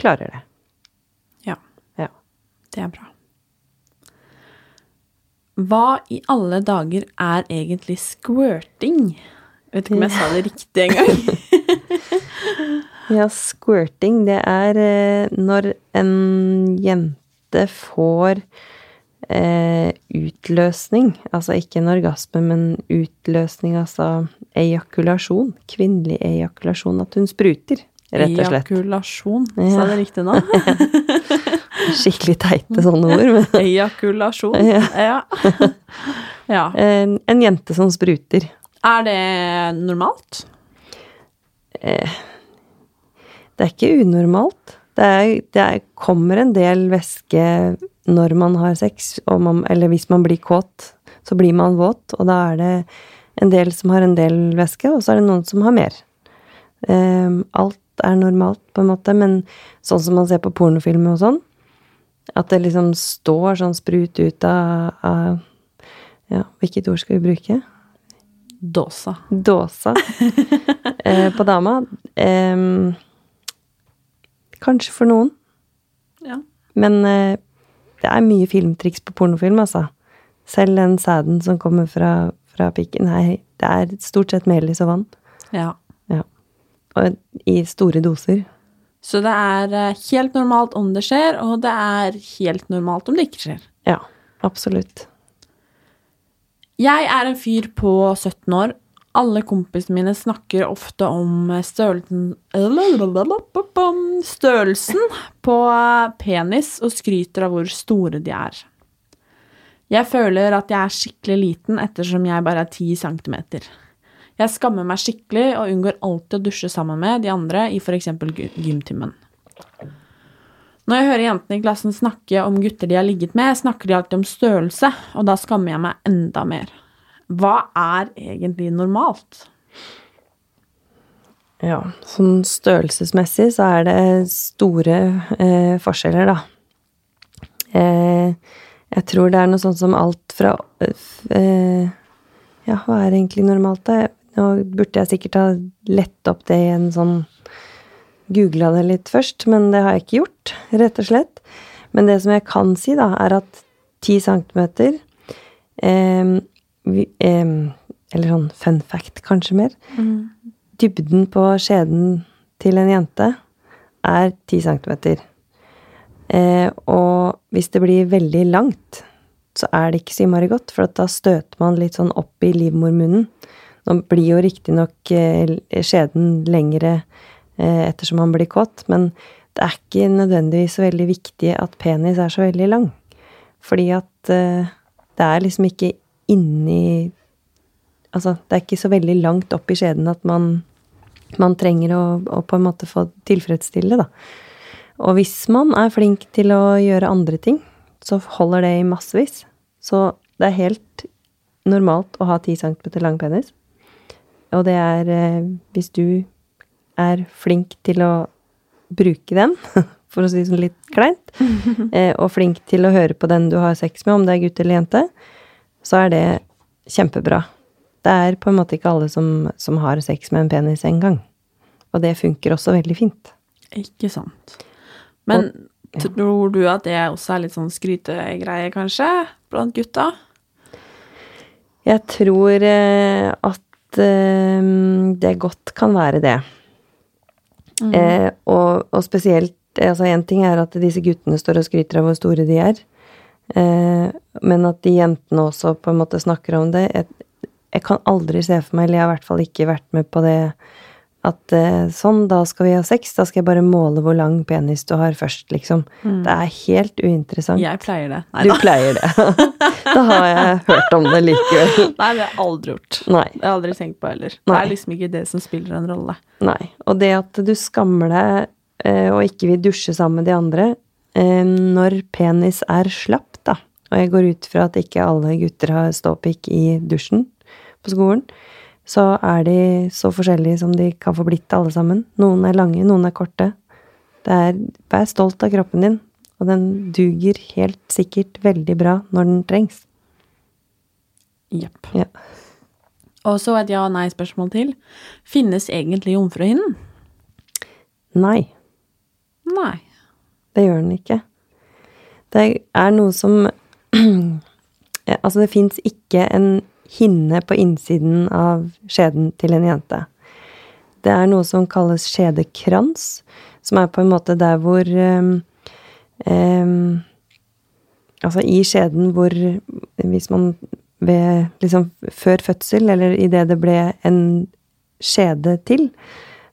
Speaker 2: klarer det.
Speaker 1: Ja.
Speaker 2: ja.
Speaker 1: Det er bra. Hva i alle dager er egentlig squirting? Jeg vet ikke om jeg sa det riktig engang.
Speaker 2: ja, squirting, det er eh, når en jente får eh, utløsning. Altså ikke en orgasme, men utløsning, altså ejakulasjon. Kvinnelig ejakulasjon. At hun spruter, rett og slett.
Speaker 1: Ejakulasjon, ja. sa det riktig nå?
Speaker 2: Skikkelig teite sånne ord. Men.
Speaker 1: Ejakulasjon. Ja. ja.
Speaker 2: En, en, jente som spruter.
Speaker 1: Er det normalt?
Speaker 2: Eh, det er ikke unormalt. Det, er, det er, kommer en del væske når man har sex, man, eller hvis man blir kåt, så blir man våt, og da er det en del som har en del væske, og så er det noen som har mer. Um, alt er normalt, på en måte, men sånn som man ser på pornofilmer og sånn, at det liksom står sånn sprut ut av, av Ja, hvilket ord skal vi bruke?
Speaker 1: Dåsa.
Speaker 2: Dåsa. eh, på dama. Eh, kanskje for noen.
Speaker 1: Ja.
Speaker 2: Men eh, det er mye filmtriks på pornofilm, altså. Selv den sæden som kommer fra, fra pikken. Nei, det er stort sett melis og vann.
Speaker 1: Ja.
Speaker 2: ja. Og i store doser.
Speaker 1: Så det er eh, helt normalt om det skjer, og det er helt normalt om det ikke skjer.
Speaker 2: Ja, absolutt.
Speaker 1: Jeg er en fyr på 17 år alle kompisene mine snakker ofte om størrelsen Størrelsen på penis og skryter av hvor store de er. Jeg føler at jeg er skikkelig liten ettersom jeg bare er 10 centimeter. Jeg skammer meg skikkelig og unngår alltid å dusje sammen med de andre i f.eks. gymtimen. Når jeg hører jentene i klassen snakke om gutter de har ligget med, snakker de alltid om størrelse, og da skammer jeg meg enda mer. Hva er egentlig normalt?
Speaker 2: Ja, sånn størrelsesmessig så er det store eh, forskjeller, da. Eh, jeg tror det er noe sånt som alt fra eh, Ja, hva er egentlig normalt, da? Nå burde jeg sikkert ha lett opp det i en sånn Googla det litt først, men det har jeg ikke gjort, rett og slett. Men det som jeg kan si, da, er at 10 centimeter eh, vi, eh, Eller sånn fun fact, kanskje mer. Mm. Dybden på skjeden til en jente er 10 centimeter. Eh, og hvis det blir veldig langt, så er det ikke så innmari godt, for da støter man litt sånn opp i livmormunnen. Nå blir jo riktignok eh, skjeden lengre eh, ettersom man blir kåt, men det er ikke nødvendigvis så veldig viktig at penis er så veldig lang. Fordi at eh, det er liksom ikke inni Altså, det er ikke så veldig langt opp i skjeden at man, man trenger å, å, på en måte få tilfredsstille, da. Og hvis man er flink til å gjøre andre ting, så holder det i massevis. Så det er helt normalt å ha 10 cm lang penis. Og det er eh, hvis du er flink til å bruke den, for å si det sånn litt kleint, eh, og flink til å høre på den du har sex med, om det er gutt eller jente, så er det kjempebra. Det er på en måte ikke alle som, som har sex med en penis engang. Og det funker også veldig fint.
Speaker 1: Ikke sant. Men og, ja. tror du at det også er litt sånn skrytegreie, kanskje, blant gutta?
Speaker 2: Jeg tror eh, at eh, det godt kan være det. Mm. Eh, og, og, spesielt Altså, én ting er at disse guttene står og skryter av hvor store de er. Eh, men at de jentene også på en måte snakker om det jeg, jeg, kan aldri se for meg, eller jeg har i hvert fall ikke vært med på det, At eh, sånn, da skal vi ha sex, da skal jeg bare måle hvor lang penis du har først, liksom. Det er helt uinteressant.
Speaker 1: Jeg pleier det. Nei
Speaker 2: Du
Speaker 1: da.
Speaker 2: pleier det. da har jeg hørt om det likevel.
Speaker 1: Nei, det har jeg aldri gjort.
Speaker 2: Nei.
Speaker 1: Det har jeg aldri tenkt på heller. Det er liksom ikke det som spiller en rolle.
Speaker 2: Nei. Og det at du skammer deg eh, og ikke vil dusje sammen med de andre eh, når penis er slapp, og jeg går ut fra at ikke alle gutter har ståpikk i dusjen på skolen, så er de så forskjellige som de kan få blitt alle sammen. Noen er lange, noen er korte. Det er, vær stolt av kroppen din, og den duger helt sikkert veldig bra når den trengs.
Speaker 1: Jepp.
Speaker 2: Ja.
Speaker 1: Og så et ja-nei-spørsmål til. Finnes egentlig jomfruhinnen?
Speaker 2: Nei.
Speaker 1: Nei.
Speaker 2: Det gjør den ikke. Det er noe som Altså, det fins ikke en hinne på innsiden av skjeden til en jente. Det er noe som kalles skjedekrans, som er på en måte der hvor um, um, Altså i skjeden hvor Hvis man ved liksom før fødsel, eller idet det ble en skjede til,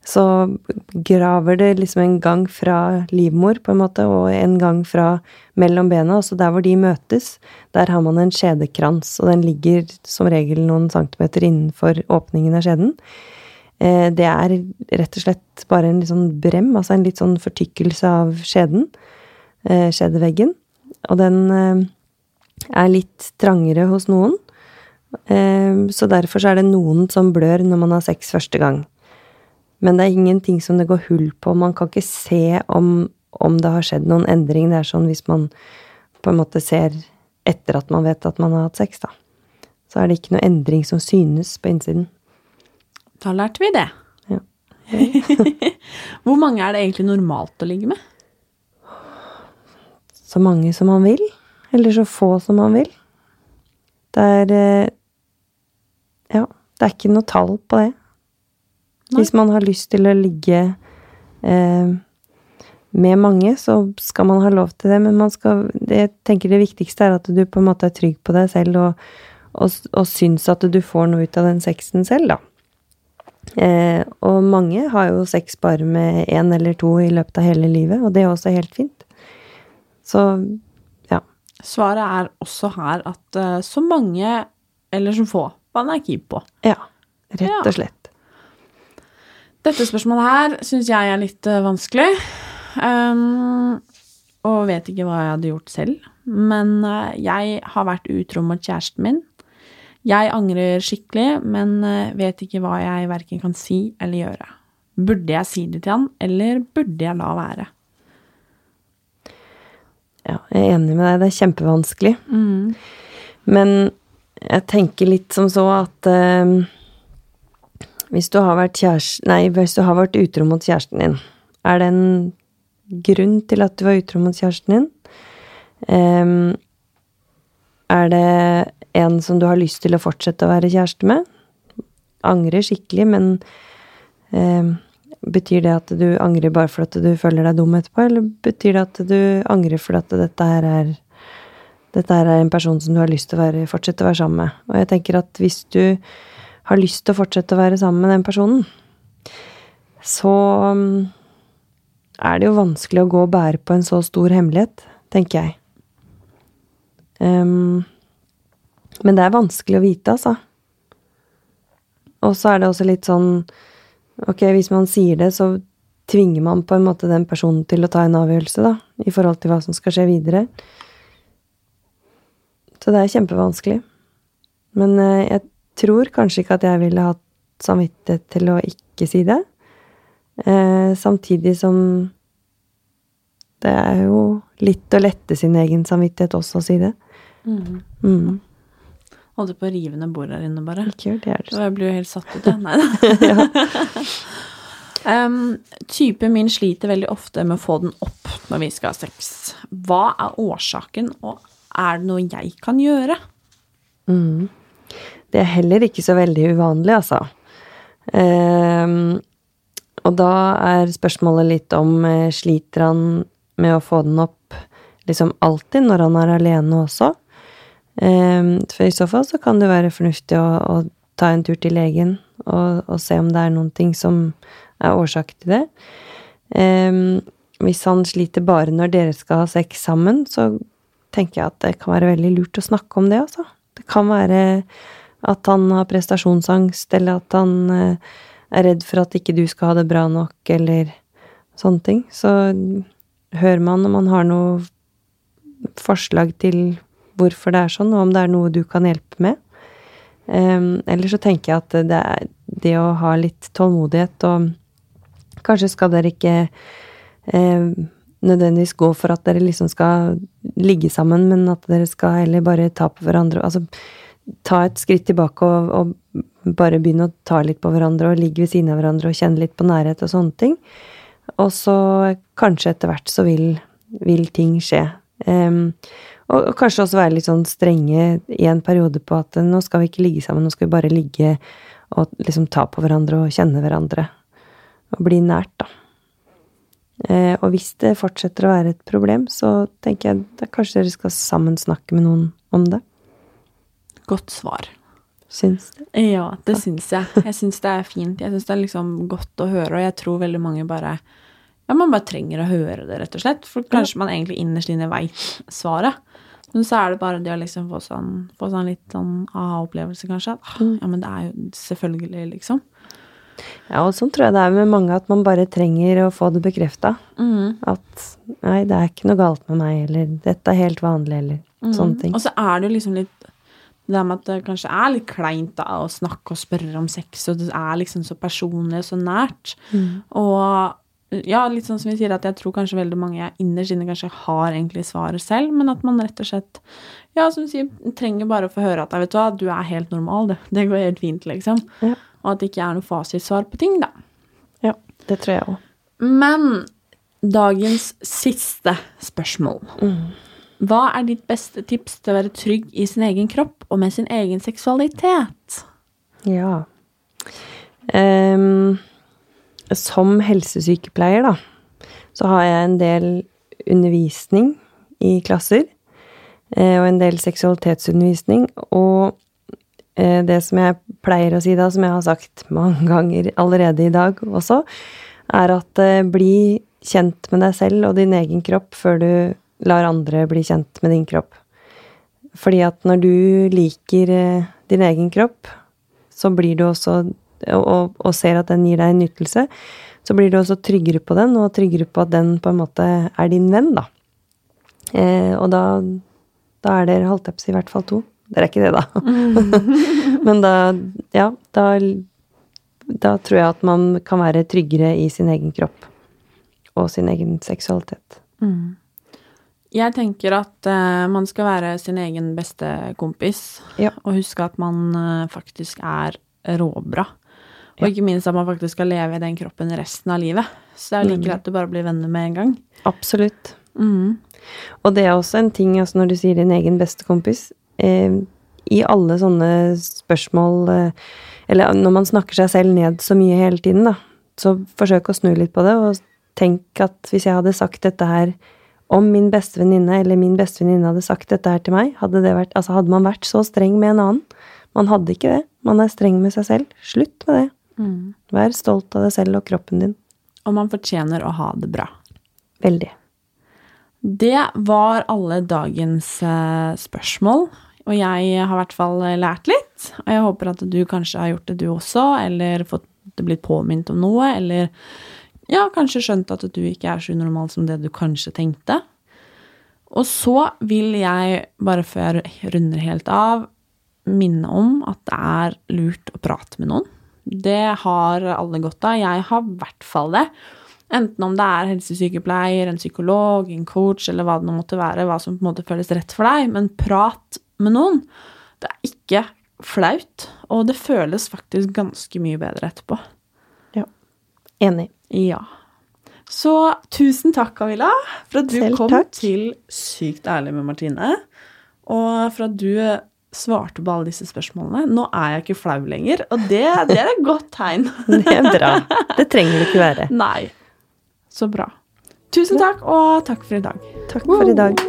Speaker 2: så graver det liksom en gang fra livmor, på en måte, og en gang fra mellom bena. Altså der hvor de møtes, der har man en skjedekrans, og den ligger som regel noen centimeter innenfor åpningen av skjeden. Eh, Det er rett og slett bare en litt sånn brem, altså en litt sånn fortykkelse av skjeden, eh, skjedeveggen. Og den eh, er litt trangere hos noen. Så derfor er det noen som blør når man har sex første gang. Men det er ingenting som det går hull på. Man kan ikke se om, om det har skjedd noen endring. Det er sånn hvis man på en måte ser etter at man vet at man har hatt sex, da. Så er det ikke noe endring som synes på innsiden.
Speaker 1: Da lærte vi det.
Speaker 2: Ja.
Speaker 1: Hvor mange er det egentlig normalt å ligge med?
Speaker 2: Så mange som man vil, eller så få som man vil. Det er eh, Ja, det er ikke noe tall på det.
Speaker 1: Nei.
Speaker 2: Hvis man har lyst til å ligge eh, med mange, så skal man ha lov til det, men man skal det, Jeg tenker det viktigste er at du på en måte er trygg på deg selv og, og, og syns at du får noe ut av den sexen selv, da. Eh, og mange har jo sex bare med én eller to i løpet av hele livet, og det er også helt fint. Så ja.
Speaker 1: Svaret er også her at uh, så mange, eller så få, man er keen på.
Speaker 2: Ja. Rett og slett.
Speaker 1: Dette spørsmålet her syns jeg er litt eh, vanskelig. Um, og vet ikke hva jeg hadde gjort selv. Men eh, jeg har vært utro mot kjæresten min. Jeg angrer skikkelig, men eh, vet ikke hva jeg verken kan si eller gjøre. Burde jeg si det til han, eller burde jeg la være?
Speaker 2: Ja, jeg er enig med deg. Det er kjempevanskelig. Men jeg tenker litt som så at eh, hvis du har vært kjæreste vært utro mot kjæresten din, er det en grunn til at du var utro mot kjæresten din? Um, er det en som du har lyst til å fortsette å være kjæreste med? Angrer skikkelig, men um, betyr det at du angrer bare for at du føler deg dum etterpå, eller betyr det at du angrer for at dette her er dette her er en person som du har lyst til å være, fortsette å være sammen med. Og jeg tenker at hvis du har lyst til å fortsette å være sammen med den personen, så mm, er det jo vanskelig å gå og bære på en så stor hemmelighet, tenker jeg. Um, men det er vanskelig å vite, altså. Og så er det også litt sånn Ok, hvis man sier det, så tvinger man på en måte den personen til å ta en avgjørelse, da, i forhold til hva som skal skje videre. Så det er kjempevanskelig. Men eh, jeg tror kanskje ikke at jeg ville hatt samvittighet til å ikke si det. Eh, samtidig som det er jo litt å lette sin egen samvittighet også å si det. Mm.
Speaker 1: Holdt på å rive ned bordet her inne, bare.
Speaker 2: Ikke gjør det. Er det.
Speaker 1: Så jeg blir jo helt satt ut, jeg. Nei da. um, typen min sliter veldig ofte med å få den opp når vi skal ha sex. Hva er årsaken, og er det noe jeg kan gjøre?
Speaker 2: Det er heller ikke så veldig uvanlig, altså. Ehm, og da er spørsmålet litt om eh, sliter han med å få den opp liksom alltid når han er alene også? Ehm, for i så fall så kan det være fornuftig å, å ta en tur til legen og, og se om det er noen ting som er årsak til det. Um, hvis han sliter bare når dere skal ha sex sammen, så tenker jeg at det kan være veldig lurt å snakke om det, altså. Det kan være at han har prestasjonsangst, eller at han uh, er redd for at ikke du skal ha det bra nok, eller sånne ting. Så hører man om han har noe forslag til hvorfor det er sånn, og om det er noe du kan hjelpe med. Um, eller så tenker jeg at det er det å ha litt tålmodighet, og kanskje skal dere ikke eh, nødvendigvis gå for at dere liksom skal ligge sammen, men at dere skal heller bare ta på hverandre. Altså ta et skritt tilbake og, og bare begynne å ta litt på hverandre og ligge ved siden av hverandre og kjenne litt på nærhet og sånne ting. Og så kanskje etter hvert så vil, vil ting skje. Um, og, og, kanskje også være litt sånn strenge i en periode på at nå skal vi ikke ligge sammen, nå skal vi bare ligge og liksom ta på hverandre og kjenne hverandre. Og bli nært, da. Uh, og hvis det fortsetter å være et problem, så tenker jeg da kanskje dere skal sammen snakke med noen om det.
Speaker 1: Godt svar.
Speaker 2: Syns
Speaker 1: det? Ja, det syns jeg. Jeg syns det er fint. Jeg syns det er liksom godt å høre, og jeg tror veldig mange bare Ja, man bare trenger å høre det, rett og slett. For kanskje man egentlig innerst inne veit svaret. Men så er det bare det å liksom få sånn, få sånn litt sånn aha-opplevelse, kanskje. At ah, ja, men det er jo selvfølgelig, liksom.
Speaker 2: Ja, og sånn tror jeg det er med mange, at man bare trenger å få det bekrefta. Mm. At nei, det er ikke noe galt med meg, eller dette er helt vanlig, eller mm. sånne ting.
Speaker 1: Og så er det jo liksom litt det der med at det kanskje er litt kleint da, å snakke og spørre om sex, og det er liksom så personlig og så nært. Mm. Og ja, litt sånn som vi sier, at jeg tror kanskje veldig mange innerst inne kanskje har egentlig svaret selv, men at man rett og slett, ja, som du sier, trenger bare å få høre at vet du hva, du er helt normal, det. Det går helt fint, liksom. Ja. Og at det ikke er noe fasitsvar på ting, da.
Speaker 2: Ja, det tror jeg òg.
Speaker 1: Men dagens siste spørsmål. Mm. Hva er ditt beste tips til å være trygg i sin egen kropp og med sin egen seksualitet?
Speaker 2: Ja. Um som helsesykepleier, da, så har jeg en del undervisning i klasser. Eh, og en del seksualitetsundervisning. Og eh, det som jeg pleier å si da, som jeg har sagt mange ganger allerede i dag også, er at eh, bli kjent med deg selv og din egen kropp før du lar andre bli kjent med din kropp. Fordi at når du liker din egen kropp, så blir du også og, og, ser at den gir deg en nytelse, så blir du også tryggere på den, og tryggere på at den på en måte er din venn, da. Eh, og da, da er dere, si, i hvert fall to. Dere er ikke det, da. Mm. Men da, ja, da, da tror jeg at man kan være tryggere i sin egen kropp og sin egen seksualitet. Mm.
Speaker 1: Jeg tenker at uh, man skal være sin egen beste kompis, ja. og huske at man uh, faktisk er råbra. Og ikke minst at man faktisk skal leve i den kroppen resten av livet. Så det er like greit du bare blir venner med en gang.
Speaker 2: Absolutt. Mm. Og det er også en ting, altså når du sier din egen beste kompis eh, I alle sånne spørsmål eh, Eller når man snakker seg selv ned så mye hele tiden, da, så forsøk å snu litt på det, og tenk at hvis jeg hadde sagt dette her om min bestevenninne eller min bestevenninne hadde sagt dette her til meg, hadde, det vært, altså hadde man vært så streng med en annen? Man hadde ikke det. Man er streng med seg selv. Slutt med det. Mm. Vær stolt av deg selv og kroppen din.
Speaker 1: Og man fortjener å ha det bra.
Speaker 2: Veldig.
Speaker 1: Det var alle dagens eh, spørsmål. Og jeg har i hvert fall lært litt. Og jeg håper at du kanskje har gjort det, du også, eller fått blitt påminnet om noe, eller ja, kanskje skjønt at du ikke er så unormal som det du kanskje tenkte. Og så vil jeg, bare før jeg runder helt av, minne om at det er lurt å prate med noen. Det har alle godt av. Jeg har i hvert fall det. Enten om det er helsesykepleier, en psykolog, en coach eller hva det nå måtte være, hva som på en måte føles rett for deg. Men prat med noen. Det er ikke flaut, og det føles faktisk ganske mye bedre etterpå.
Speaker 2: Enig.
Speaker 1: Ja. Så tusen takk, Camilla, for at du Selv kom takk. til Sykt ærlig med Martine. Og for at du svarte på alle disse spørsmålene. Nå er jeg ikke flau lenger, og det, det er et godt tegn.
Speaker 2: det er bra. Det trenger det ikke være.
Speaker 1: Nei. Så bra. Tusen takk, og takk for i dag.
Speaker 2: Takk for i dag.